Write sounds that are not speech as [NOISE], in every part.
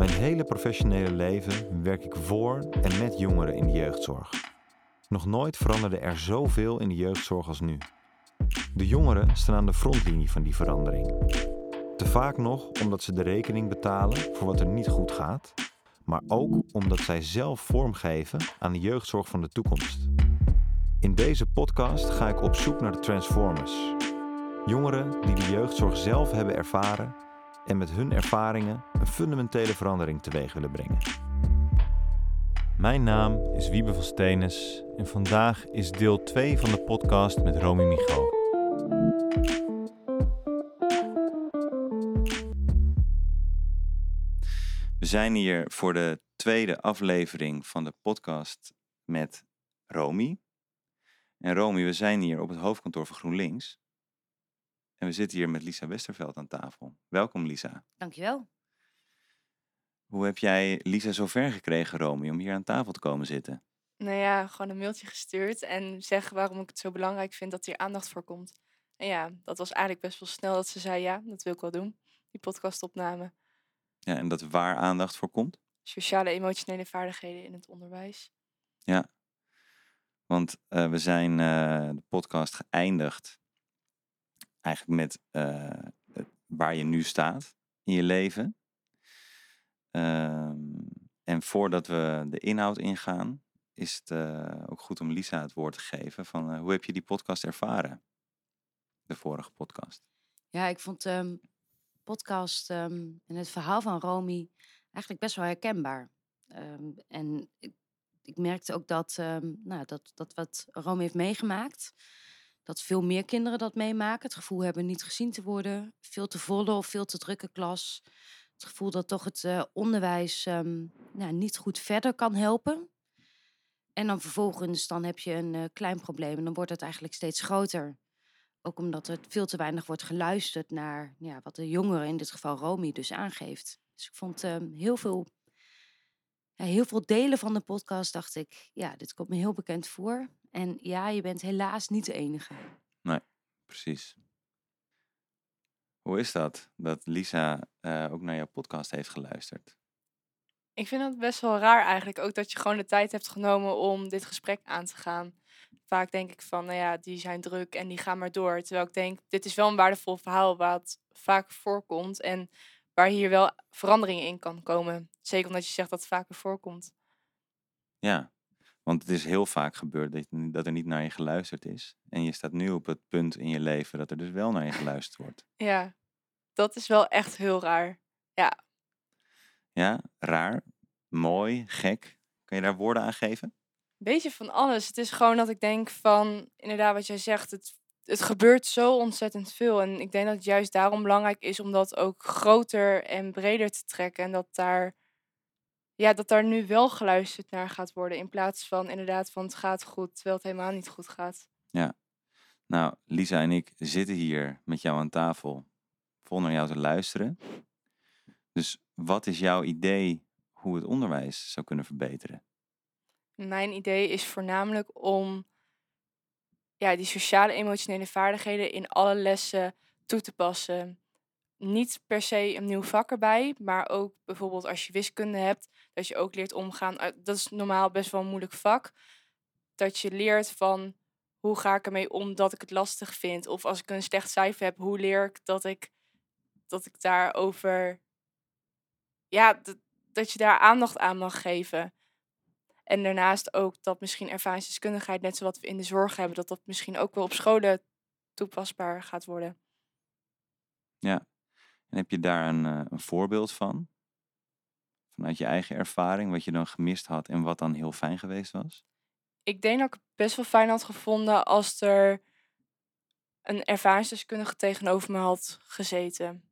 Mijn hele professionele leven werk ik voor en met jongeren in de jeugdzorg. Nog nooit veranderde er zoveel in de jeugdzorg als nu. De jongeren staan aan de frontlinie van die verandering. Te vaak nog omdat ze de rekening betalen voor wat er niet goed gaat, maar ook omdat zij zelf vormgeven aan de jeugdzorg van de toekomst. In deze podcast ga ik op zoek naar de Transformers. Jongeren die de jeugdzorg zelf hebben ervaren en met hun ervaringen een fundamentele verandering teweeg willen brengen. Mijn naam is Wiebe van Stenis en vandaag is deel 2 van de podcast met Romy Micho. We zijn hier voor de tweede aflevering van de podcast met Romy. En Romy, we zijn hier op het hoofdkantoor van GroenLinks. En we zitten hier met Lisa Westerveld aan tafel. Welkom Lisa. Dankjewel. Hoe heb jij Lisa zover gekregen, Romy, om hier aan tafel te komen zitten? Nou ja, gewoon een mailtje gestuurd en zeggen waarom ik het zo belangrijk vind dat hier aandacht voor komt. En ja, dat was eigenlijk best wel snel dat ze zei ja, dat wil ik wel doen. Die podcastopname. Ja, en dat waar aandacht voor komt? Sociale emotionele vaardigheden in het onderwijs. Ja, want uh, we zijn uh, de podcast geëindigd eigenlijk met uh, waar je nu staat in je leven. Um, en voordat we de inhoud ingaan, is het uh, ook goed om Lisa het woord te geven. Van, uh, hoe heb je die podcast ervaren? De vorige podcast. Ja, ik vond de um, podcast um, en het verhaal van Romy eigenlijk best wel herkenbaar. en ik, ik, merkte ook dat, nou, dat, dat wat Romy heeft meegemaakt, dat veel meer kinderen dat meemaken. Het gevoel hebben niet gezien te worden, veel te volle of veel te drukke klas. Het gevoel dat toch het uh, onderwijs um, nou, niet goed verder kan helpen. En dan vervolgens dan heb je een uh, klein probleem en dan wordt het eigenlijk steeds groter. Ook omdat er veel te weinig wordt geluisterd naar ja, wat de jongeren, in dit geval Romy, dus aangeeft. Dus ik vond um, heel veel ja, heel veel delen van de podcast dacht ik, ja, dit komt me heel bekend voor. En ja, je bent helaas niet de enige. Nee, precies. Hoe is dat, dat Lisa uh, ook naar jouw podcast heeft geluisterd? Ik vind het best wel raar eigenlijk, ook dat je gewoon de tijd hebt genomen om dit gesprek aan te gaan. Vaak denk ik van, nou ja, die zijn druk en die gaan maar door. Terwijl ik denk, dit is wel een waardevol verhaal wat vaak voorkomt. En waar hier wel veranderingen in kan komen. Zeker omdat je zegt dat het vaker voorkomt. Ja, want het is heel vaak gebeurd dat, er niet naar je geluisterd is. En je staat nu op het punt in je leven dat er dus wel naar je geluisterd wordt. Ja, dat is wel echt heel raar. Ja. Ja, raar, mooi, gek. Kan je daar woorden aan geven? Beetje van alles. Het is gewoon dat ik denk van, inderdaad wat jij zegt, het het gebeurt zo ontzettend veel. En ik denk dat het juist daarom belangrijk is om dat ook groter en breder te trekken. En dat daar, ja, dat daar nu wel geluisterd naar gaat worden. In plaats van inderdaad van het gaat goed, terwijl het helemaal niet goed gaat. Ja. Nou, Lisa en ik zitten hier met jou aan tafel vol naar jou te luisteren. Dus wat is jouw idee hoe het onderwijs zou kunnen verbeteren? Mijn idee is voornamelijk om ja, die sociale emotionele vaardigheden in alle lessen toe te passen. Niet per se een nieuw vak erbij, maar ook bijvoorbeeld als je wiskunde hebt, dat je ook leert omgaan. Dat is normaal best wel een moeilijk vak. Dat je leert van hoe ga ik ermee om dat ik het lastig vind. Of als ik een slecht cijfer heb, hoe leer ik dat ik, dat ik daarover. Ja, dat, je daar aandacht aan mag geven. En daarnaast ook dat misschien ervaringsdeskundigheid, net zoals we in de zorg hebben, dat dat misschien ook wel op scholen toepasbaar gaat worden. Ja, en heb je daar een, uh, een voorbeeld van? Vanuit je eigen ervaring, wat je dan gemist had en wat dan heel fijn geweest was? Ik denk dat ik het best wel fijn had gevonden als er een ervaringsdeskundige tegenover me had gezeten.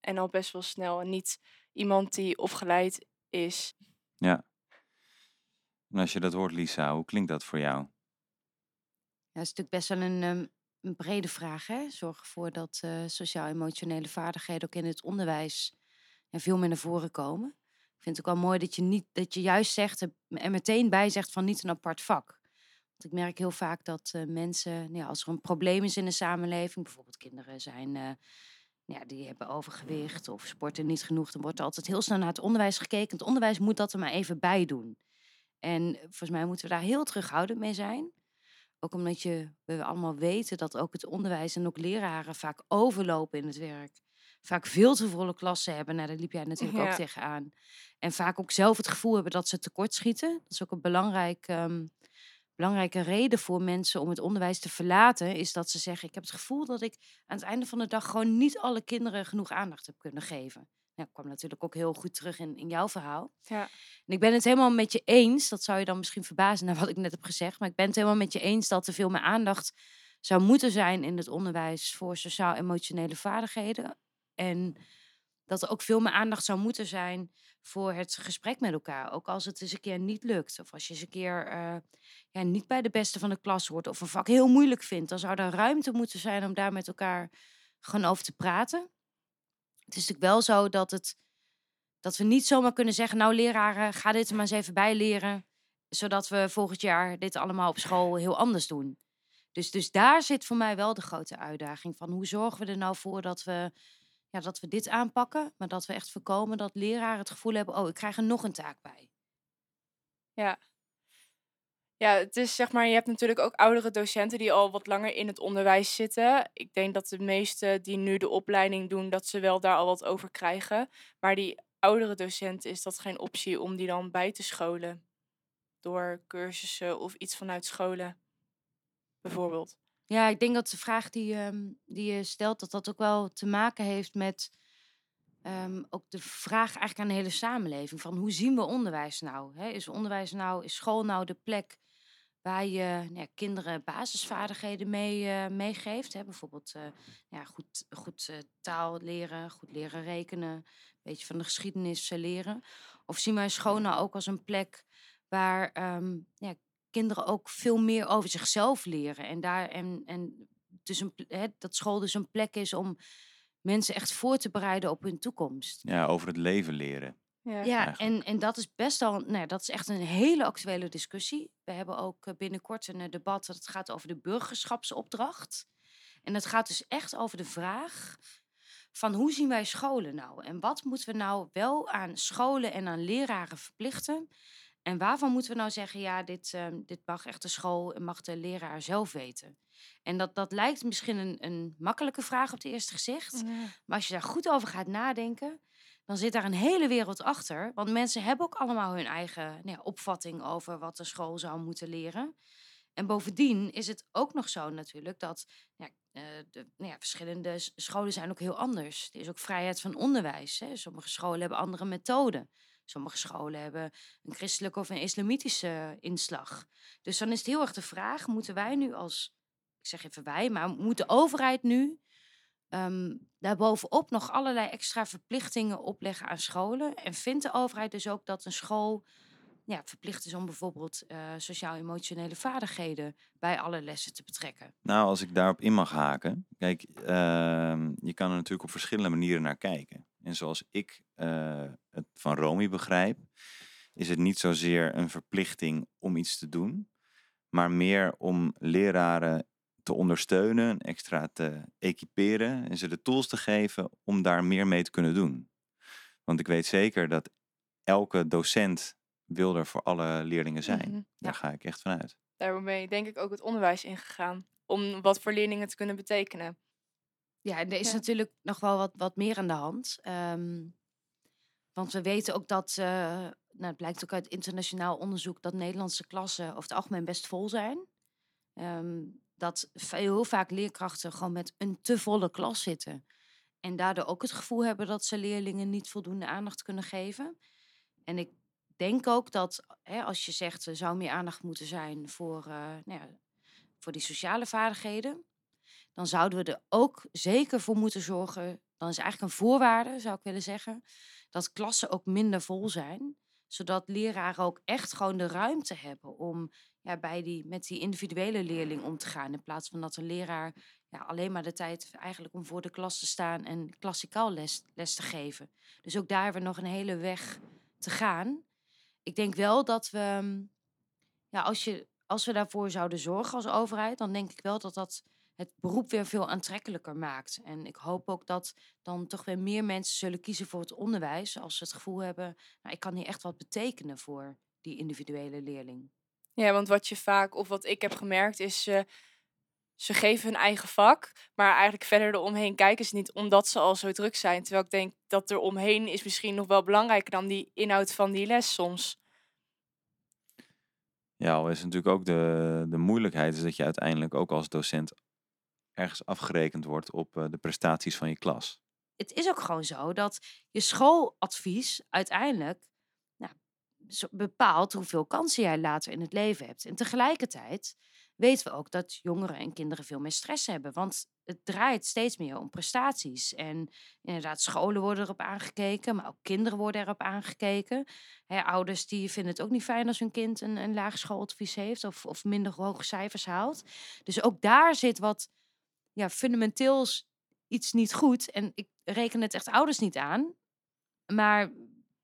En al best wel snel. En niet iemand die opgeleid is. Ja. En als je dat hoort, Lisa, hoe klinkt dat voor jou? Ja, dat is natuurlijk best wel een, ehm, een brede vraag. Hè? Zorg ervoor dat uh, sociaal-emotionele vaardigheden ook in het onderwijs ja, veel meer naar voren komen. Ik vind het ook wel mooi dat je, niet, dat je juist zegt en meteen bij zegt van niet een apart vak. Want ik merk heel vaak dat uh, mensen, ja, als er een probleem is in de samenleving, bijvoorbeeld kinderen zijn uh, ja, die hebben overgewicht of sporten niet genoeg, dan wordt er altijd heel snel naar het onderwijs gekeken. Het onderwijs moet dat er maar even bij doen. En volgens mij moeten we daar heel terughoudend mee zijn. Ook omdat je, we allemaal weten dat ook het onderwijs en ook leraren vaak overlopen in het werk. Vaak veel te volle klassen hebben. Nou, daar liep jij natuurlijk ook Ja. tegenaan. En vaak ook zelf het gevoel hebben dat ze tekortschieten. Dat is ook een belangrijk, ehm, belangrijke reden voor mensen om het onderwijs te verlaten. Is dat ze zeggen, ik heb het gevoel dat ik aan het einde van de dag gewoon niet alle kinderen genoeg aandacht heb kunnen geven. Nou, kwam natuurlijk ook heel goed terug in, in jouw verhaal. Ja. En ik ben het helemaal met je eens. Dat zou je dan misschien verbazen naar wat ik net heb gezegd. Maar ik ben het helemaal met je eens dat er veel meer aandacht zou moeten zijn in het onderwijs voor sociaal-emotionele vaardigheden. En dat er ook veel meer aandacht zou moeten zijn voor het gesprek met elkaar. Ook als het eens een keer niet lukt. Of als je eens een keer eh, ja, niet bij de beste van de klas hoort. Of een vak heel moeilijk vindt. Dan zou er ruimte moeten zijn om daar met elkaar gewoon over te praten. Het is natuurlijk wel zo dat, het, dat we niet zomaar kunnen zeggen... nou leraren, ga dit er maar eens even bij leren... zodat we volgend jaar dit allemaal op school heel anders doen. Dus, dus daar zit voor mij wel de grote uitdaging van... hoe zorgen we er nou voor dat we, ja, dat we dit aanpakken... maar dat we echt voorkomen dat leraren het gevoel hebben... oh, ik krijg er nog een taak bij. Ja. Ja, het is zeg maar, je hebt natuurlijk ook oudere docenten die al wat langer in het onderwijs zitten. Ik denk dat de meesten die nu de opleiding doen, dat ze wel daar al wat over krijgen. Maar die oudere docenten is dat geen optie om die dan bij te scholen. Door cursussen of iets vanuit scholen, bijvoorbeeld. Ja, ik denk dat de vraag die, ehm, die je stelt, dat dat ook wel te maken heeft met ehm, ook de vraag eigenlijk aan de hele samenleving. Van hoe zien we onderwijs nou? Hè? Is onderwijs nou, is school nou de plek waar je nou ja, kinderen basisvaardigheden mee, eh, meegeeft? Hè? Bijvoorbeeld eh, ja, goed, goed eh, taal leren, goed leren rekenen, een beetje van de geschiedenis leren. Of zien wij school nou ook als een plek waar ehm, ja, kinderen ook veel meer over zichzelf leren. En, daar, en, en dus een, hè, dat school dus een plek is om mensen echt voor te bereiden op hun toekomst. Ja, over het leven leren. Ja. Ja, en, en dat is best wel, nou, ja, dat is echt een hele actuele discussie. We hebben ook eh, binnenkort een eh, debat dat het gaat over de burgerschapsopdracht. En dat gaat dus echt over de vraag van hoe zien wij scholen nou? En wat moeten we nou wel aan scholen en aan leraren verplichten? En waarvan moeten we nou zeggen, ja, dit, ehm, dit mag echt de school en mag de leraar zelf weten? En dat, dat lijkt misschien een, een makkelijke vraag op het eerste gezicht. Maar als je daar goed over gaat nadenken, dan zit daar een hele wereld achter. Want mensen hebben ook allemaal hun eigen nou ja, opvatting over wat de school zou moeten leren. En bovendien is het ook nog zo natuurlijk dat ja, eh, de nou ja, verschillende scholen zijn ook heel anders. Er is ook vrijheid van onderwijs. Hè. Sommige scholen hebben andere methoden. Sommige scholen hebben een christelijke of een islamitische inslag. Dus dan is het heel erg de vraag, moeten wij nu als, ik zeg even wij, maar moet de overheid nu ehm, daarbovenop nog allerlei extra verplichtingen opleggen aan scholen? En vindt de overheid dus ook dat een school ja, verplicht is om bijvoorbeeld eh, sociaal-emotionele vaardigheden bij alle lessen te betrekken? Nou, als ik daarop in mag haken. Kijk, ehm, je kan er natuurlijk op verschillende manieren naar kijken. En zoals ik eh, het van Romy begrijp, is het niet zozeer een verplichting om iets te doen, maar meer om leraren te ondersteunen, extra te equiperen en ze de tools te geven om daar meer mee te kunnen doen. Want ik weet zeker dat elke docent wil er voor alle leerlingen zijn. Mhm, Daar ga ik echt van uit. Daarmee denk ik ook het onderwijs ingegaan. Om wat voor leerlingen te kunnen betekenen. Ja, en er is Ja. natuurlijk nog wel wat, wat meer aan de hand. Ehm, want we weten ook dat, eh, nou, het blijkt ook uit internationaal onderzoek, dat Nederlandse klassen over het algemeen best vol zijn. Ehm, dat heel vaak leerkrachten gewoon met een te volle klas zitten. En daardoor ook het gevoel hebben dat ze leerlingen niet voldoende aandacht kunnen geven. En ik denk ook dat hè, als je zegt er zou meer aandacht moeten zijn voor, eh, nou ja, voor die sociale vaardigheden, dan zouden we er ook zeker voor moeten zorgen. Dan is eigenlijk een voorwaarde, zou ik willen zeggen, dat klassen ook minder vol zijn. Zodat leraren ook echt gewoon de ruimte hebben om ja, bij die, met die individuele leerling om te gaan. In plaats van dat een leraar ja, alleen maar de tijd eigenlijk om voor de klas te staan en klassikaal les, les te geven. Dus ook daar hebben we nog een hele weg te gaan. Ik denk wel dat we, ja, als, je, als we daarvoor zouden zorgen als overheid, dan denk ik wel dat dat het beroep weer veel aantrekkelijker maakt. En ik hoop ook dat dan toch weer meer mensen zullen kiezen voor het onderwijs. Als ze het gevoel hebben, nou, ik kan hier echt wat betekenen voor die individuele leerling. Ja, want wat je vaak, of wat ik heb gemerkt, is uh, ze geven hun eigen vak, maar eigenlijk verder eromheen kijken ze niet, omdat ze al zo druk zijn. Terwijl ik denk dat er omheen is misschien nog wel belangrijker dan die inhoud van die les soms. Ja, al is natuurlijk ook de, de moeilijkheid is dat je uiteindelijk ook als docent ergens afgerekend wordt op uh, de prestaties van je klas. Het is ook gewoon zo dat je schooladvies uiteindelijk nou, bepaalt hoeveel kansen jij later in het leven hebt. En tegelijkertijd weten we ook dat jongeren en kinderen veel meer stress hebben. Want het draait steeds meer om prestaties. En inderdaad, scholen worden erop aangekeken, maar ook kinderen worden erop aangekeken. ouders die vinden het ook niet fijn als hun kind een, een laag schooladvies heeft of, of minder hoge cijfers haalt. Dus ook daar zit wat ja, fundamenteels iets niet goed. En ik reken het echt ouders niet aan. Maar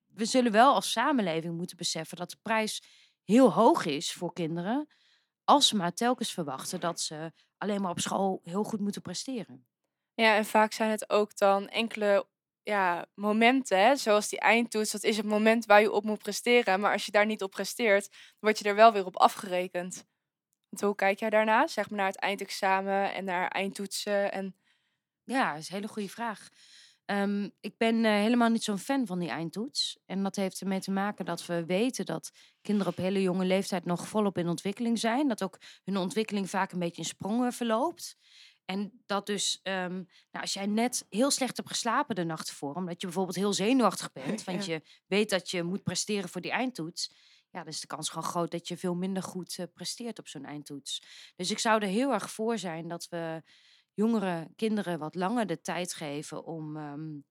we zullen wel als samenleving moeten beseffen dat de prijs heel hoog is voor kinderen als ze maar telkens verwachten dat ze alleen maar op school heel goed moeten presteren. Ja, en vaak zijn het ook dan enkele ja, momenten, hè, zoals die eindtoets. Dat is het moment waar je op moet presteren. Maar als je daar niet op presteert, word je er wel weer op afgerekend. Want hoe kijk jij daarna? Zeg maar naar het eindexamen en naar eindtoetsen? En... Ja, dat is een hele goede vraag. Um, ik ben uh, helemaal niet zo'n fan van die eindtoets. En dat heeft ermee te maken dat we weten dat kinderen op hele jonge leeftijd nog volop in ontwikkeling zijn. Dat ook hun ontwikkeling vaak een beetje in sprongen verloopt. En dat dus, um, nou, als jij net heel slecht hebt geslapen de nacht ervoor, omdat je bijvoorbeeld heel zenuwachtig bent, [LAUGHS] want je weet dat je moet presteren voor die eindtoets, ja, dan is de kans gewoon groot dat je veel minder goed uh, presteert op zo'n eindtoets. Dus ik zou er heel erg voor zijn dat we jongere kinderen wat langer de tijd geven om, um,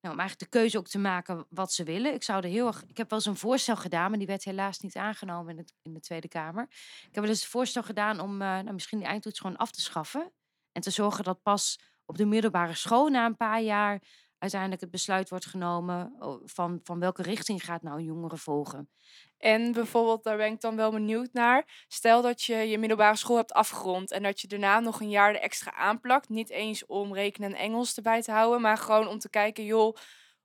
nou, om eigenlijk de keuze ook te maken wat ze willen. Ik zou er heel erg. Ik heb wel eens een voorstel gedaan, maar die werd helaas niet aangenomen in, in de Tweede Kamer. Ik heb wel eens een voorstel gedaan om uh, nou, misschien die eindtoets gewoon af te schaffen. En te zorgen dat pas op de middelbare school na een paar jaar uiteindelijk het besluit wordt genomen van, van welke richting gaat nou een jongere volgen. En bijvoorbeeld, daar ben ik dan wel benieuwd naar. Stel dat je je middelbare school hebt afgerond en dat je daarna nog een jaar er extra aanplakt. Niet eens om rekenen en Engels erbij te houden, maar gewoon om te kijken, joh,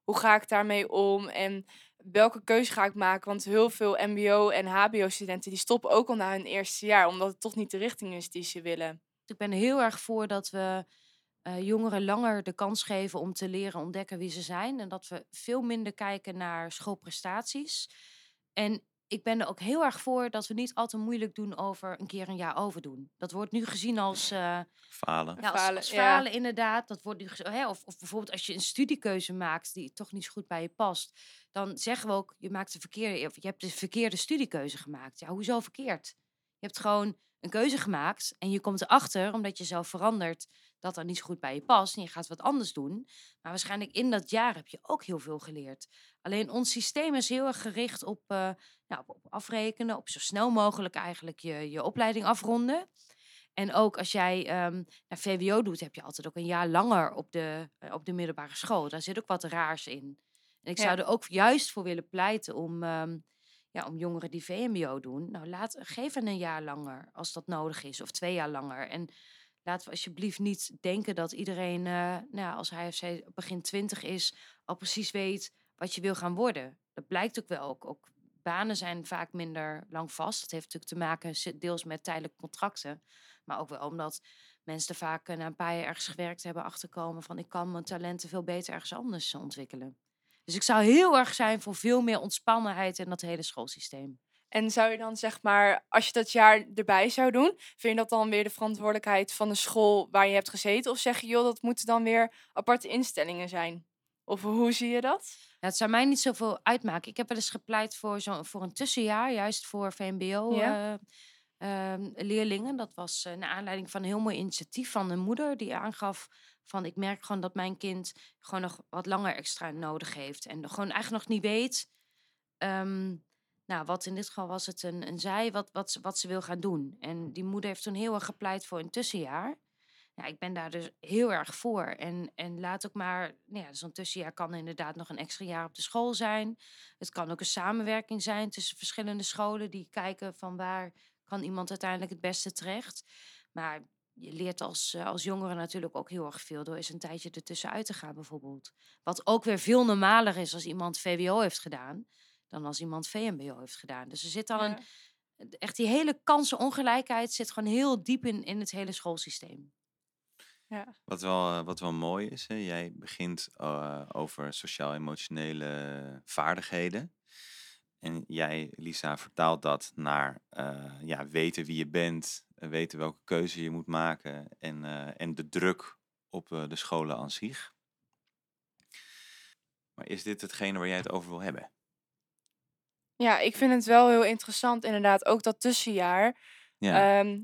hoe ga ik daarmee om en welke keuze ga ik maken? Want heel veel MBO en HBO-studenten die stoppen ook al na hun eerste jaar, omdat het toch niet de richting is die ze willen. Ik ben heel erg voor dat we uh, jongeren langer de kans geven om te leren ontdekken wie ze zijn. En dat we veel minder kijken naar schoolprestaties. En ik ben er ook heel erg voor dat we niet al te moeilijk doen over een keer een jaar overdoen. Dat wordt nu gezien als... Uh, falen. Ja, als, falen, als falen inderdaad. Dat wordt nu, hè, of, of bijvoorbeeld als je een studiekeuze maakt die toch niet zo goed bij je past. Dan zeggen we ook, je, maakt de verkeerde, je hebt de verkeerde studiekeuze gemaakt. Ja, hoezo verkeerd? Je hebt gewoon een keuze gemaakt en je komt erachter, omdat je zelf verandert, dat dat niet zo goed bij je past en je gaat wat anders doen. Maar waarschijnlijk in dat jaar heb je ook heel veel geleerd. Alleen ons systeem is heel erg gericht op, uh, nou, op afrekenen, op zo snel mogelijk eigenlijk je, je opleiding afronden. En ook als jij um, naar VWO doet, heb je altijd ook een jaar langer op de, uh, op de middelbare school. Daar zit ook wat raars in. En ik zou er ook juist voor willen pleiten om, um, ja, om jongeren die VMBO doen, nou laat, geef hen een jaar langer als dat nodig is, of twee jaar langer. En laten we alsjeblieft niet denken dat iedereen, uh, nou, als hij of zij begin twintig is, al precies weet wat je wil gaan worden. Dat blijkt ook wel. Ook, ook banen zijn vaak minder lang vast. Dat heeft natuurlijk te maken deels met tijdelijke contracten. Maar ook wel omdat mensen er vaak na een paar jaar ergens gewerkt hebben achterkomen van ik kan mijn talenten veel beter ergens anders ontwikkelen. Dus ik zou heel erg zijn voor veel meer ontspannenheid in dat hele schoolsysteem. En zou je dan zeg maar, als je dat jaar erbij zou doen, vind je dat dan weer de verantwoordelijkheid van de school waar je hebt gezeten? Of zeg je, joh, dat moeten dan weer aparte instellingen zijn? Of hoe zie je dat? Ja, het zou mij niet zoveel uitmaken. Ik heb wel eens gepleit voor, zo, voor een tussenjaar, juist voor VMBO-leerlingen. Eh, ehm, dat was uh, naar aanleiding van een heel mooi initiatief van een moeder die aangaf van ik merk gewoon dat mijn kind gewoon nog wat langer extra nodig heeft. En gewoon eigenlijk nog niet weet. Ehm, nou, wat in dit geval was het een, een zij wat, wat, ze, wat ze wil gaan doen. En die moeder heeft toen heel erg gepleit voor een tussenjaar. Ja, ik ben daar dus heel erg voor. En, en laat ook maar, nou ja, zo'n tussenjaar kan inderdaad nog een extra jaar op de school zijn. Het kan ook een samenwerking zijn tussen verschillende scholen die kijken van waar kan iemand uiteindelijk het beste terecht. Maar je leert als, eh, als jongere natuurlijk ook heel erg veel door eens een tijdje ertussenuit te gaan, bijvoorbeeld. Wat ook weer veel normaler is als iemand VWO heeft gedaan, dan als iemand VMBO heeft gedaan. Dus er zit al Ja. een. Echt die hele kansenongelijkheid zit gewoon heel diep in, in het hele schoolsysteem. Wat wel, eh, wat wel mooi is, hè? jij begint eh, over sociaal-emotionele vaardigheden. En jij, Lisa, vertaalt dat naar eh, ja, weten wie je bent, weten welke keuze je moet maken en, eh, en de druk op eh, de scholen aan zich. Maar is dit hetgene waar jij het over wil hebben? Ja, ik vind het wel heel interessant, inderdaad. Ook dat tussenjaar. Ja, Ehm,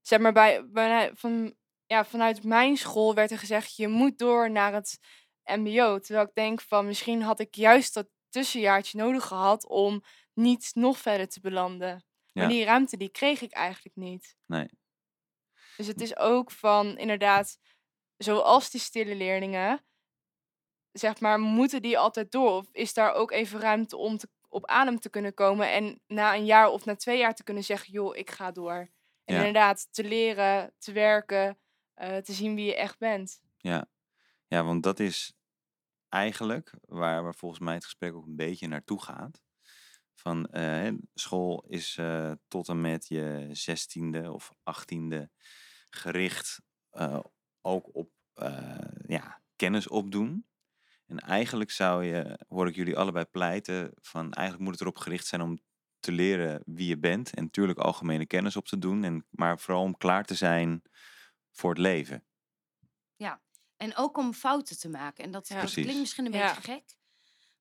zeg maar, bij, bij, van, ja, vanuit mijn school werd er gezegd: je moet door naar het MBO. Terwijl ik denk van misschien had ik juist dat tussenjaartje nodig gehad om niet nog verder te belanden. Maar die ruimte die kreeg ik eigenlijk niet. nee. Dus het is ook van inderdaad, zoals die stille leerlingen, zeg maar, moeten die altijd door? Of is daar ook even ruimte om te, op adem te kunnen komen en na een jaar of na twee jaar te kunnen zeggen, joh, ik ga door. En Ja. inderdaad, te leren, te werken, eh, te zien wie je echt bent. Ja. ja, want dat is eigenlijk waar, waar volgens mij het gesprek ook een beetje naartoe gaat. Van eh, school is eh, tot en met je zestiende of achttiende gericht eh, ook op eh, ja, kennis opdoen. En eigenlijk zou je, hoor ik jullie allebei pleiten, van eigenlijk moet het erop gericht zijn om te leren wie je bent. En natuurlijk algemene kennis op te doen. En, maar vooral om klaar te zijn voor het leven. En ook om fouten te maken. En dat, Ja. klinkt misschien een Ja. beetje gek.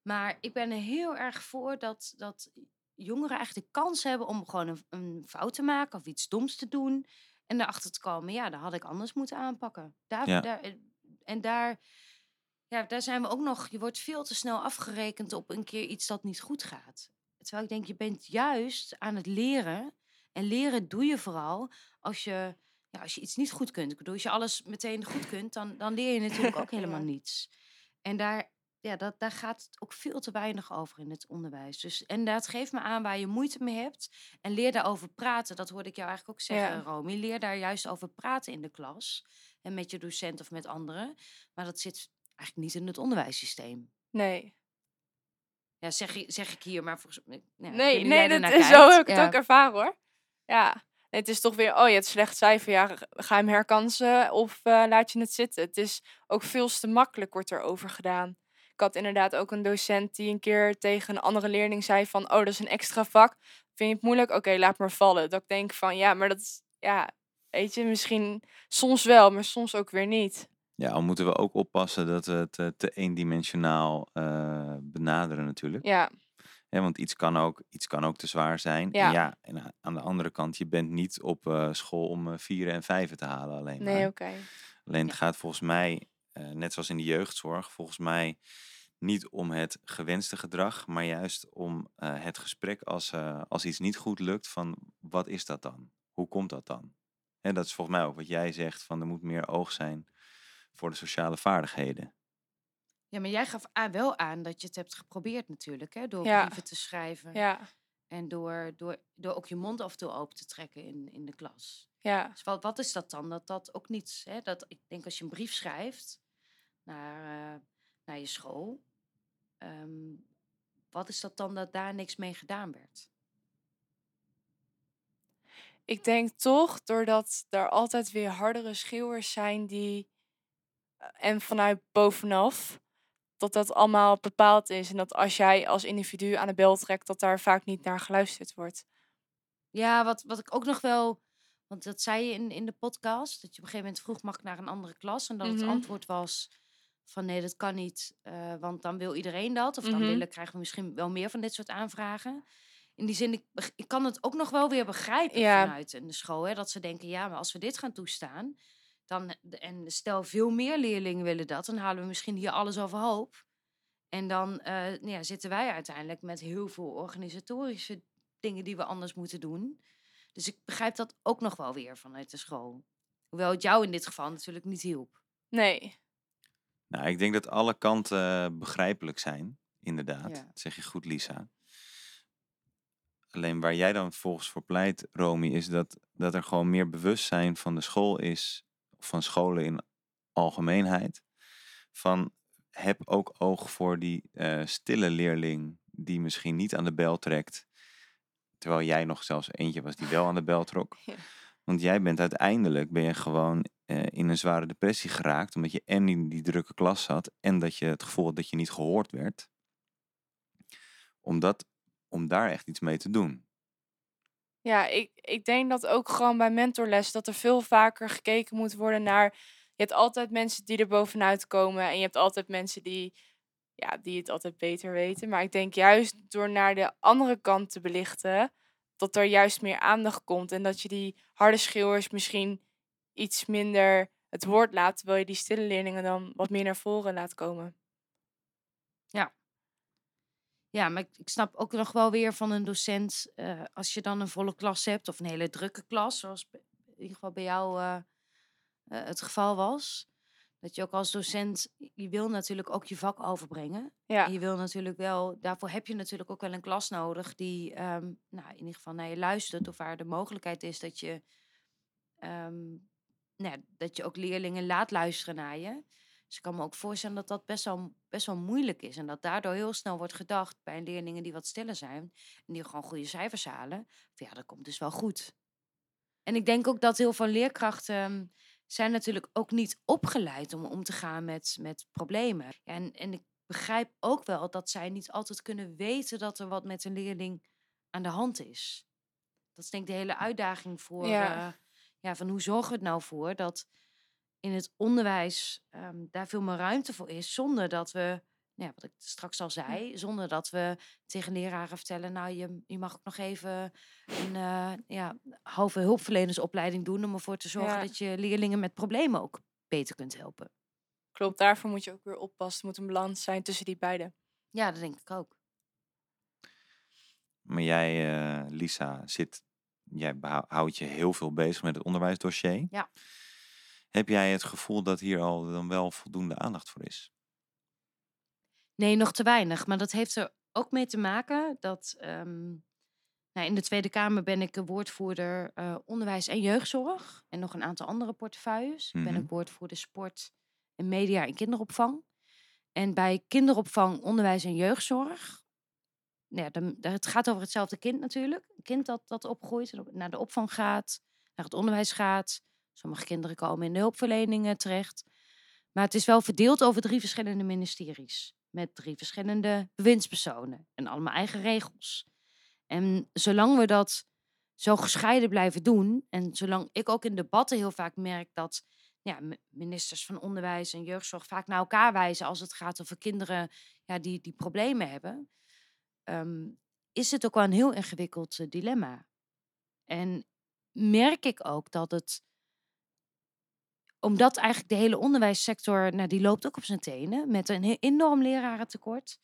Maar ik ben er heel erg voor dat, dat jongeren eigenlijk de kans hebben om gewoon een, een fout te maken of iets doms te doen. En erachter te komen, ja, dat had ik anders moeten aanpakken. Daar, Ja. daar, en daar, ja, daar zijn we ook nog, je wordt veel te snel afgerekend op een keer iets dat niet goed gaat. Terwijl ik denk, je bent juist aan het leren. En leren doe je vooral als je, ja, als je iets niet goed kunt. Ik bedoel, als je alles meteen goed kunt, dan, dan leer je [LAUGHS] natuurlijk ook helemaal niets. En daar, ja, dat, daar gaat het ook veel te weinig over in het onderwijs. Dus, en dat geeft me aan waar je moeite mee hebt. En leer daarover praten. Dat hoorde ik jou eigenlijk ook zeggen, Ja. Romy. Leer daar juist over praten in de klas. En met je docent of met anderen. Maar dat zit eigenlijk niet in het onderwijssysteem. Nee. Ja, zeg, je- zeg ik hier, maar volgens mij... ja, nee, nee, dat is, zo heb ik het ook ervaren hoor. Ja. Het is toch weer, oh je hebt slecht cijfer, ja, ga ga hem herkansen of eh, laat je het zitten. Het is ook veel te makkelijk wordt er over gedaan. Ik had inderdaad ook een docent die een keer tegen een andere leerling zei van, oh dat is een extra vak. Vind je het moeilijk? Oké, laat maar vallen. Dat ik denk van, ja, maar dat is, ja, weet je, misschien soms wel, maar soms ook weer niet. Ja, al moeten we ook oppassen dat we het eh, te eendimensionaal eh benaderen natuurlijk. Ja, Hè, want iets kan, ook, iets kan ook te zwaar zijn. Ja. En ja, en aan de andere kant, je bent niet op eh, school om vieren en vijven te halen alleen maar. nee, oké. Alleen Ja. het gaat volgens mij, net zoals in de jeugdzorg, volgens mij niet om het gewenste gedrag, maar juist om eh, het gesprek als, eh, als iets niet goed lukt van wat is dat dan? Hoe komt dat dan? En dat is volgens mij ook wat jij zegt van er moet meer oog zijn voor de sociale vaardigheden. Ja, maar jij gaf wel aan dat je het hebt geprobeerd natuurlijk. Hè? Door Ja. brieven te schrijven. Ja, En door, door, door ook je mond af en toe open te trekken in, in de klas. ja. Dus wat, wat is dat dan? Dat dat ook niet... Hè? Dat, ik denk als je een brief schrijft naar, eh, naar je school... ehm, wat is dat dan dat daar niks mee gedaan werd? Ik denk toch, doordat er altijd weer hardere schreeuwers zijn die. eh, en vanuit bovenaf. dat dat allemaal bepaald is. En dat als jij als individu aan de bel trekt, dat daar vaak niet naar geluisterd wordt. Ja, wat, wat ik ook nog wel... Want dat zei je in, in de podcast. Dat je op een gegeven moment vroeg, mag ik naar een andere klas? En dat Mhm. het antwoord was van nee, dat kan niet. eh, want dan wil iedereen dat. Of dan Mhm. willen, krijgen we misschien wel meer van dit soort aanvragen. In die zin, ik, kan het ook nog wel weer begrijpen Ja. vanuit in de school. Hè, dat ze denken, ja, maar als we dit gaan toestaan... Dan, en stel veel meer leerlingen willen dat... dan halen we misschien hier alles overhoop. En dan nou ja, zitten wij uiteindelijk met heel veel organisatorische dingen die we anders moeten doen. Dus ik begrijp dat ook nog wel weer vanuit de school. Hoewel het jou in dit geval natuurlijk niet hielp. Nee. Nou, ik denk dat alle kanten begrijpelijk zijn, inderdaad. Ja. Zeg je goed, Lisa. Alleen waar jij dan volgens voor pleit, Romy, is dat, dat er gewoon meer bewustzijn van de school is, of van scholen in algemeenheid. Van heb ook oog voor die eh, stille leerling die misschien niet aan de bel trekt. Terwijl jij nog zelfs eentje was die wel aan de bel trok. [LAUGHS] Ja. Want jij bent uiteindelijk ben je gewoon eh, in een zware depressie geraakt. Omdat je en in die drukke klas zat. En dat je het gevoel had dat je niet gehoord werd. Omdat, om daar echt iets mee te doen. Ja, ik, ik denk dat ook gewoon bij mentorles dat er veel vaker gekeken moet worden naar. Je hebt altijd mensen die er bovenuit komen en je hebt altijd mensen die, ja, die het altijd beter weten. Maar ik denk juist door naar de andere kant te belichten, dat er juist meer aandacht komt en dat je die harde schreeuwers misschien iets minder het woord laat, terwijl je die stille leerlingen dan wat meer naar voren laat komen. Ja, maar ik, snap ook nog wel weer van een docent, eh, als je dan een volle klas hebt of een hele drukke klas, zoals in ieder geval bij jou eh, eh, het geval was, dat je ook als docent, je wil natuurlijk ook je vak overbrengen. Ja, En je wil natuurlijk wel, daarvoor heb je natuurlijk ook wel een klas nodig die, ehm, nou, in ieder geval naar je luistert. Of waar de mogelijkheid is dat je, ehm, nou, dat je ook leerlingen laat luisteren naar je. Dus ik kan me ook voorstellen dat dat best wel, best wel moeilijk is. En dat daardoor heel snel wordt gedacht bij leerlingen die wat stiller zijn. En die gewoon goede cijfers halen. Van ja, dat komt dus wel goed. En ik denk ook dat heel veel leerkrachten ehm, zijn natuurlijk ook niet opgeleid om om te gaan met, met problemen. Ja, en, en ik begrijp ook wel dat zij niet altijd kunnen weten dat er wat met een leerling aan de hand is. Dat is denk ik de hele uitdaging voor, Ja. eh, ja, van hoe zorgen we het nou voor dat in het onderwijs ehm, daar veel meer ruimte voor is, zonder dat we, nou ja, wat ik straks al zei, zonder dat we tegen leraren vertellen, nou, je, je mag ook nog even een eh, ja, halve hulpverlenersopleiding doen om ervoor te zorgen Ja. dat je leerlingen met problemen ook beter kunt helpen. klopt. Daarvoor moet je ook weer oppassen. Er moet een balans zijn tussen die beide. Ja, dat denk ik ook. Maar jij, eh, Lisa, zit, jij houdt je heel veel bezig met het onderwijsdossier. Ja. Heb jij het gevoel dat hier al dan wel voldoende aandacht voor is? Nee, nog te weinig. Maar dat heeft er ook mee te maken dat ehm, nou, in de Tweede Kamer ben ik woordvoerder eh, onderwijs en jeugdzorg. En nog een aantal andere portefeuilles. Ik ben Mhm. ook woordvoerder sport en media en kinderopvang. En bij kinderopvang, onderwijs en jeugdzorg. nou dan, het gaat over hetzelfde kind natuurlijk. Een kind dat, dat opgroeit en naar de opvang gaat, naar het onderwijs gaat. Sommige kinderen komen in de hulpverleningen terecht. Maar het is wel verdeeld over drie verschillende ministeries. Met drie verschillende bewindspersonen. En allemaal eigen regels. En zolang we dat zo gescheiden blijven doen. En zolang ik ook in debatten heel vaak merk dat ja, mi- ministers van onderwijs en jeugdzorg vaak naar elkaar wijzen als het gaat over kinderen ja, die, die problemen hebben. ehm, is het ook wel een heel ingewikkeld eh, dilemma. En merk ik ook dat het omdat eigenlijk de hele onderwijssector, nou, die loopt ook op zijn tenen. Met een enorm lerarentekort.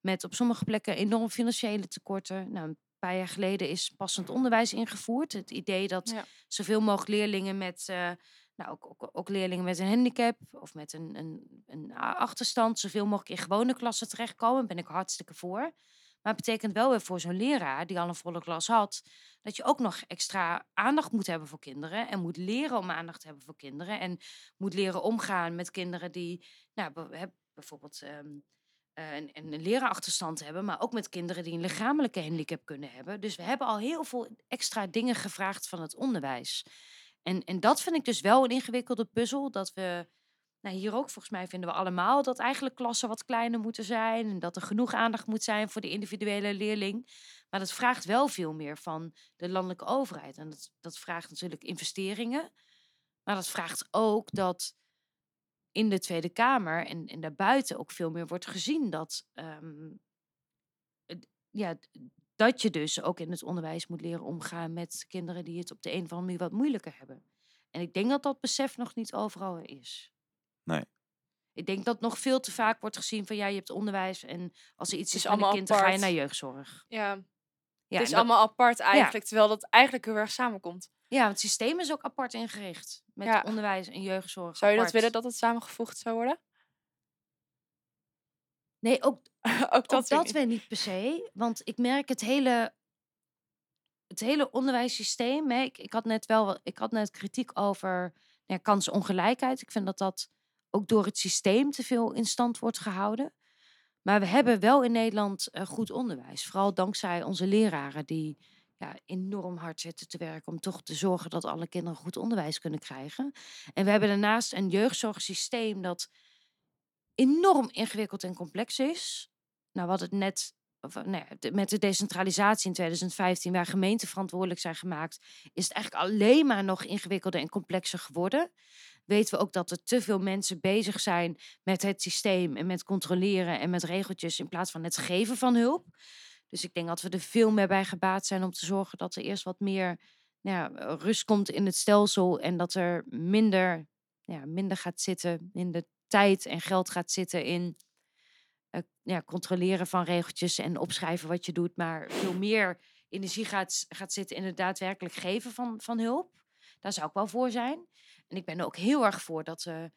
Met op sommige plekken enorm financiële tekorten. Nou, een paar jaar geleden is passend onderwijs ingevoerd. Het idee dat Ja. zoveel mogelijk leerlingen met, eh, nou, ook, ook, ook leerlingen met een handicap of met een, een, een achterstand, zoveel mogelijk in gewone klassen terechtkomen. Daar ben ik hartstikke voor. Maar het betekent wel weer voor zo'n leraar die al een volle klas had, dat je ook nog extra aandacht moet hebben voor kinderen. En moet leren om aandacht te hebben voor kinderen. En moet leren omgaan met kinderen die nou, bijvoorbeeld ehm, eh, een, een leraarachterstand hebben. Maar ook met kinderen die een lichamelijke handicap kunnen hebben. Dus we hebben al heel veel extra dingen gevraagd van het onderwijs. En, en dat vind ik dus wel een ingewikkelde puzzel. Dat we nou, hier ook volgens mij vinden we allemaal dat eigenlijk klassen wat kleiner moeten zijn. En dat er genoeg aandacht moet zijn voor de individuele leerling. Maar dat vraagt wel veel meer van de landelijke overheid. En dat, dat vraagt natuurlijk investeringen. Maar dat vraagt ook dat in de Tweede Kamer en, en daarbuiten ook veel meer wordt gezien dat, ehm, ja, dat je dus ook in het onderwijs moet leren omgaan met kinderen die het op de een of andere manier wat moeilijker hebben. En ik denk dat dat besef nog niet overal er is. Nee. Ik denk dat nog veel te vaak wordt gezien van ja, je hebt onderwijs en als er iets is is met een allemaal kind, dan ga je naar jeugdzorg. Ja, Ja, het is dat- allemaal apart eigenlijk, terwijl dat eigenlijk heel erg samenkomt. ja, het systeem is ook apart ingericht met Ja. onderwijs en jeugdzorg. Zou je dat willen dat het samengevoegd zou worden? Nee, ook, ook [LAUGHS] ook dat, dat, weer niet per se. Want ik merk het hele het hele onderwijssysteem. Hè, ik, ik had net wel ik had net kritiek over ja, kansongelijkheid. Ik vind dat dat ook door het systeem te veel in stand wordt gehouden. Maar we hebben wel in Nederland uh, goed onderwijs. Vooral dankzij onze leraren die ja, enorm hard zitten te werken om toch te zorgen dat alle kinderen goed onderwijs kunnen krijgen. En we hebben daarnaast een jeugdzorgsysteem dat enorm ingewikkeld en complex is. Nou, wat het net eh, nou met de decentralisatie in 2015, waar gemeenten verantwoordelijk zijn gemaakt, is het eigenlijk alleen maar nog ingewikkelder en complexer geworden. Weten we ook dat er te veel mensen bezig zijn met het systeem en met controleren en met regeltjes in plaats van het geven van hulp. Dus ik denk dat we er veel meer bij gebaat zijn om te zorgen dat er eerst wat meer nou ja, rust komt in het stelsel en dat er minder, ja, minder gaat zitten, minder tijd en geld gaat zitten in uh, ja, controleren van regeltjes en opschrijven wat je doet, maar veel meer energie gaat, gaat zitten in het daadwerkelijk geven van, van hulp. Daar zou ik wel voor zijn. En ik ben er ook heel erg voor dat we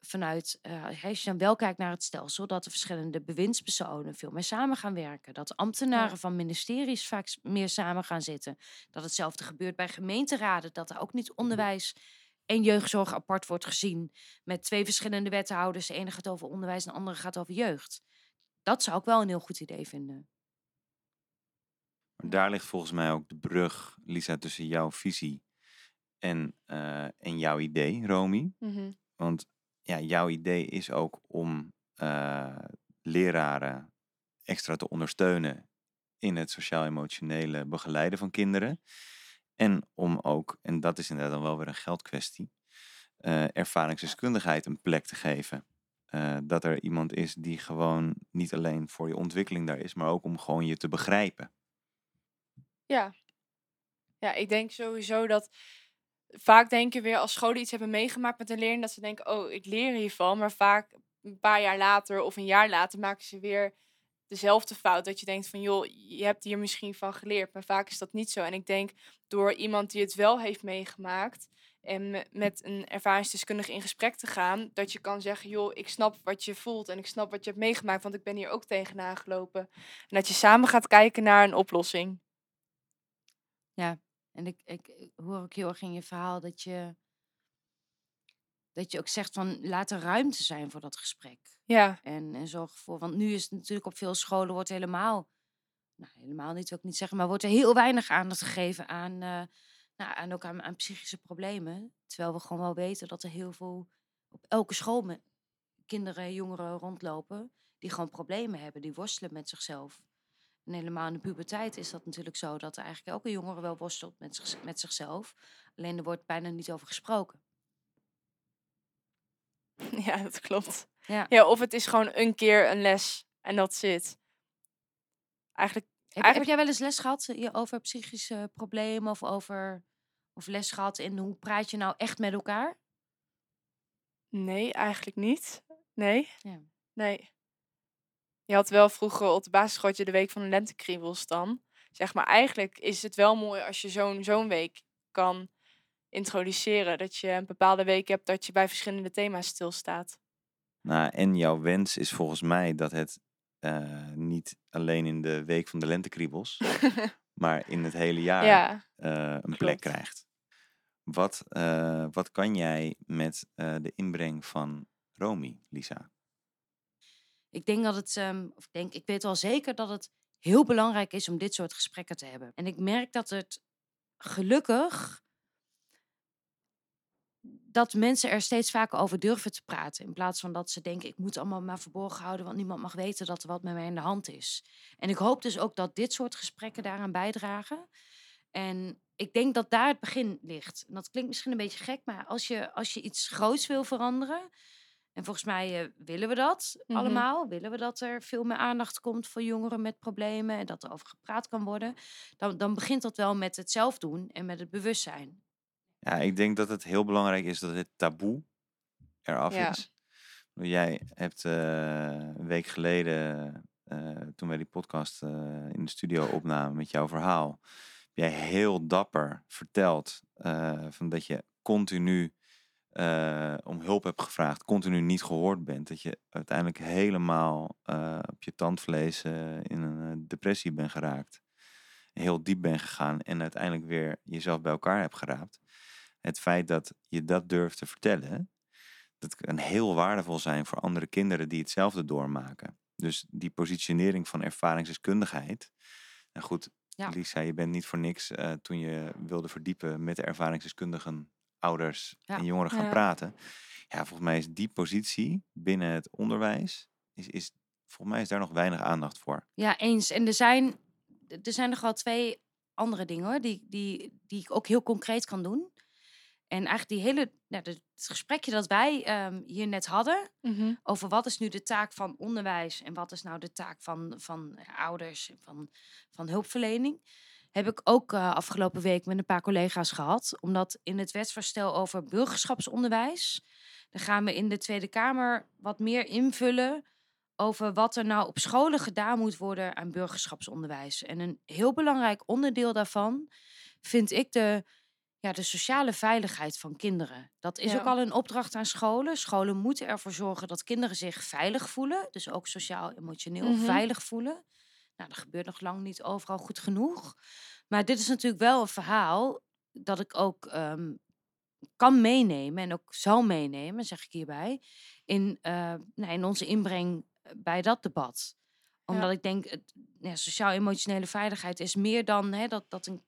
vanuit, uh, als je dan wel kijkt naar het stelsel, dat de verschillende bewindspersonen veel meer samen gaan werken. Dat ambtenaren van ministeries vaak meer samen gaan zitten. Dat hetzelfde gebeurt bij gemeenteraden, dat er ook niet onderwijs en jeugdzorg apart wordt gezien. Met twee verschillende wethouders. De ene gaat over onderwijs en de andere gaat over jeugd. Dat zou ik wel een heel goed idee vinden. Maar daar ligt volgens mij ook de brug, Lisa, tussen jouw visie en, uh, en jouw idee, Romy. Mm Want ja, jouw idee is ook om uh, leraren extra te ondersteunen in het sociaal-emotionele begeleiden van kinderen. En om ook, en dat is inderdaad dan wel weer een geldkwestie, uh, ervaringsdeskundigheid een plek te geven. Uh, dat er iemand is die gewoon niet alleen voor je ontwikkeling daar is, maar ook om gewoon je te begrijpen. Ja, ja ik denk sowieso dat vaak denken weer als scholen iets hebben meegemaakt met een leerling, dat ze denken, oh, ik leer hiervan. Maar vaak een paar jaar later of een jaar later maken ze weer dezelfde fout. Dat je denkt van, joh, je hebt hier misschien van geleerd. Maar vaak is dat niet zo. En ik denk door iemand die het wel heeft meegemaakt en met een ervaringsdeskundige in gesprek te gaan, dat je kan zeggen, joh, ik snap wat je voelt en ik snap wat je hebt meegemaakt, want ik ben hier ook tegenaan gelopen. En dat je samen gaat kijken naar een oplossing. Ja, en ik, ik, hoor ook heel erg in je verhaal dat je, dat je ook zegt van laat er ruimte zijn voor dat gesprek. Ja. En, en zorg ervoor, want nu is het natuurlijk op veel scholen wordt helemaal, nou helemaal niet wil ik niet zeggen, maar wordt er heel weinig aandacht gegeven aan, uh, nou, en ook aan, aan psychische problemen. Terwijl we gewoon wel weten dat er heel veel op elke school met kinderen, jongeren rondlopen die gewoon problemen hebben, die worstelen met zichzelf. En helemaal in de puberteit is dat natuurlijk zo dat er eigenlijk elke jongere wel worstelt met, zich, met zichzelf. Alleen er wordt bijna niet over gesproken. [LAUGHS] Ja, dat klopt. Ja. ja, of het is gewoon een keer een les en dat zit. Eigenlijk, heb, eigenlijk... heb jij wel eens les gehad eh, over psychische problemen of over of les gehad in hoe praat je nou echt met elkaar? Nee, eigenlijk niet. Nee. Ja. Nee. Je had wel vroeger op de basisschool de week van de lentekriebels dan. Zeg maar, eigenlijk is het wel mooi als je zo'n zo'n week kan introduceren. Dat je een bepaalde week hebt dat je bij verschillende thema's stilstaat. Nou, en jouw wens is volgens mij dat het uh, niet alleen in de week van de lentekriebels, [LAUGHS] maar in het hele jaar ja, uh, een plek krijgt. Wat, uh, wat kan jij met de inbreng van Romy, Lisa? Ik denk dat het, um, of ik denk, ik weet wel zeker dat het heel belangrijk is om dit soort gesprekken te hebben. En ik merk dat het gelukkig dat mensen er steeds vaker over durven te praten. In plaats van dat ze denken, ik moet allemaal maar verborgen houden, want niemand mag weten dat er wat met mij in de hand is. En ik hoop dus ook dat dit soort gesprekken daaraan bijdragen. En ik denk dat daar het begin ligt. En dat klinkt misschien een beetje gek, maar als je, als je iets groots wil veranderen, en volgens mij uh, willen we dat mm -hmm. allemaal. Willen we dat er veel meer aandacht komt voor jongeren met problemen en dat er over gepraat kan worden. Dan, dan begint dat wel met het zelf doen en met het bewustzijn. Ja, ik denk dat het heel belangrijk is dat het taboe eraf ja. is. Jij hebt uh, een week geleden, uh, toen wij die podcast in de studio opnamen met jouw verhaal, heb jij heel dapper verteld van dat je continu om hulp hebt gevraagd, continu niet gehoord bent. Dat je uiteindelijk helemaal op je tandvlees in een depressie bent geraakt. heel diep bent gegaan en uiteindelijk weer jezelf bij elkaar hebt geraapt. Het feit dat je dat durft te vertellen, dat kan heel waardevol zijn voor andere kinderen die hetzelfde doormaken. Dus die positionering van ervaringsdeskundigheid. Nou goed, Ja. Lisa, je bent niet voor niks eh, toen je wilde verdiepen met de ervaringsdeskundigen, ouders Ja. en jongeren gaan Ja. praten. Ja, volgens mij is die positie binnen het onderwijs, is, is, volgens mij is daar nog weinig aandacht voor. Ja, eens. En er zijn, er zijn nog wel twee andere dingen hoor, die, die, die ik ook heel concreet kan doen. En eigenlijk die hele, nou, het gesprekje dat wij ehm, hier net hadden, Mhm. over wat is nu de taak van onderwijs en wat is nou de taak van, van ouders en van, van hulpverlening, heb ik ook eh, afgelopen week met een paar collega's gehad. Omdat in het wetsvoorstel over burgerschapsonderwijs, dan gaan we in de Tweede Kamer wat meer invullen over wat er nou op scholen gedaan moet worden aan burgerschapsonderwijs. En een heel belangrijk onderdeel daarvan vind ik de, ja, de sociale veiligheid van kinderen. Dat is ook al een opdracht aan scholen. Scholen moeten ervoor zorgen dat kinderen zich veilig voelen. Dus ook sociaal-emotioneel Mhm. veilig voelen. Nou, dat gebeurt nog lang niet overal goed genoeg. Maar dit is natuurlijk wel een verhaal dat ik ook ehm, kan meenemen en ook zal meenemen, zeg ik hierbij, in, eh, nou, in onze inbreng bij dat debat. Omdat ik denk, het, ja, sociaal-emotionele veiligheid is meer dan hè, dat, dat een.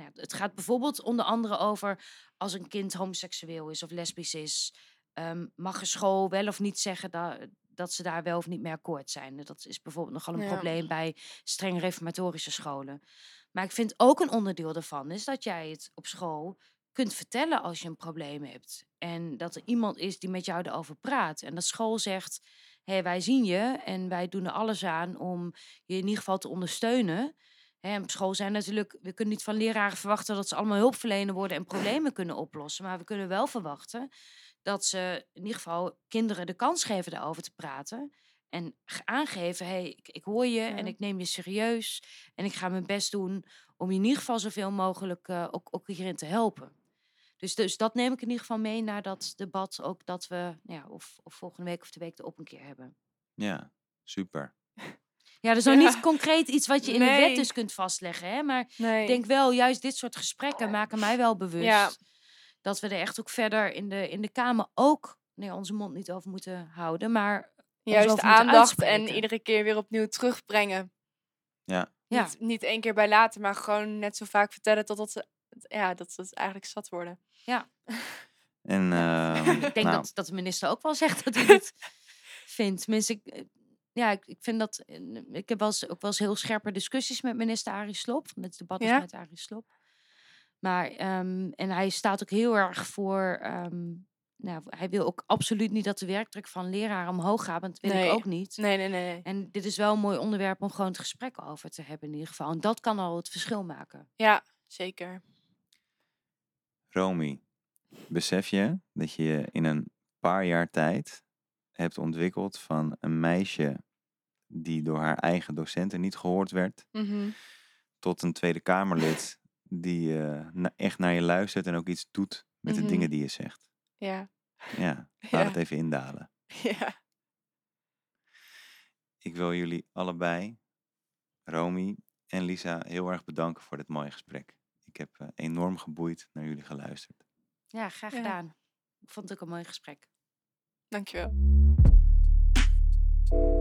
Nou, het gaat bijvoorbeeld onder andere over als een kind homoseksueel is of lesbisch is. ehm, mag een school wel of niet zeggen dat, dat ze daar wel of niet mee akkoord zijn? Dat is bijvoorbeeld nogal een Ja. probleem bij streng reformatorische scholen. Maar ik vind ook een onderdeel daarvan is dat jij het op school kunt vertellen als je een probleem hebt. En dat er iemand is die met jou erover praat. En dat school zegt, hé, hey, wij zien je en wij doen er alles aan om je in ieder geval te ondersteunen. Hè, en op school zijn natuurlijk, we kunnen niet van leraren verwachten dat ze allemaal hulpverlener worden en problemen kunnen oplossen. Maar we kunnen wel verwachten dat ze in ieder geval kinderen de kans geven daarover te praten. En aangeven, hé, hey, ik, ik hoor je en ik neem je serieus. En ik ga mijn best doen om je in ieder geval zoveel mogelijk eh, ook, ook hierin te helpen. Dus, dus dat neem ik in ieder geval mee naar dat debat. Ook dat we, nou ja, of, of volgende week of de week erop een keer hebben. Ja, super. Ja, dat is nog Ja. niet concreet iets wat je in de wet Nee. dus kunt vastleggen. Hè? Maar Nee. ik denk wel, juist dit soort gesprekken maken mij wel bewust. Ja. Dat we er echt ook verder in de, in de Kamer ook ja, onze mond niet over moeten houden. Maar Juist aandacht en iedere keer weer opnieuw terugbrengen. Ja, Ja. Niet, niet één keer bij laten, maar gewoon net zo vaak vertellen totdat ze, ja, dat ze het eigenlijk zat worden. en ehm, ik denk nou, dat, dat de minister ook wel zegt dat hij dit [LAUGHS] vindt. Tenminste, ik, eh, ja, ik, ik vind dat. Ik heb wel eens, ook wel eens heel scherpe discussies met minister Arie Slob. want Het debat Ja? met Arie Slob. Maar, ehm, en hij staat ook heel erg voor. ehm, nou, hij wil ook absoluut niet dat de werkdruk van leraren omhoog gaat. Want dat wil Nee. ik ook niet. Nee, nee, nee. nee. En dit is wel een mooi onderwerp om gewoon het gesprek over te hebben, in ieder geval. En dat kan al het verschil maken. Ja, zeker. Romy, besef je dat je in een paar jaar tijd hebt ontwikkeld van een meisje die door haar eigen docenten niet gehoord werd, Mhm. tot een Tweede Kamerlid die eh, na- echt naar je luistert en ook iets doet met Mhm. de dingen die je zegt. Ja. Ja, [LAUGHS] laat Ja. het even indalen. Ja. Ik wil jullie allebei, Romy en Lisa, heel erg bedanken voor dit mooie gesprek. Ik heb eh, enorm geboeid naar jullie geluisterd. Ja, graag Ja. gedaan. Ik vond het ook een mooi gesprek. Dankjewel. you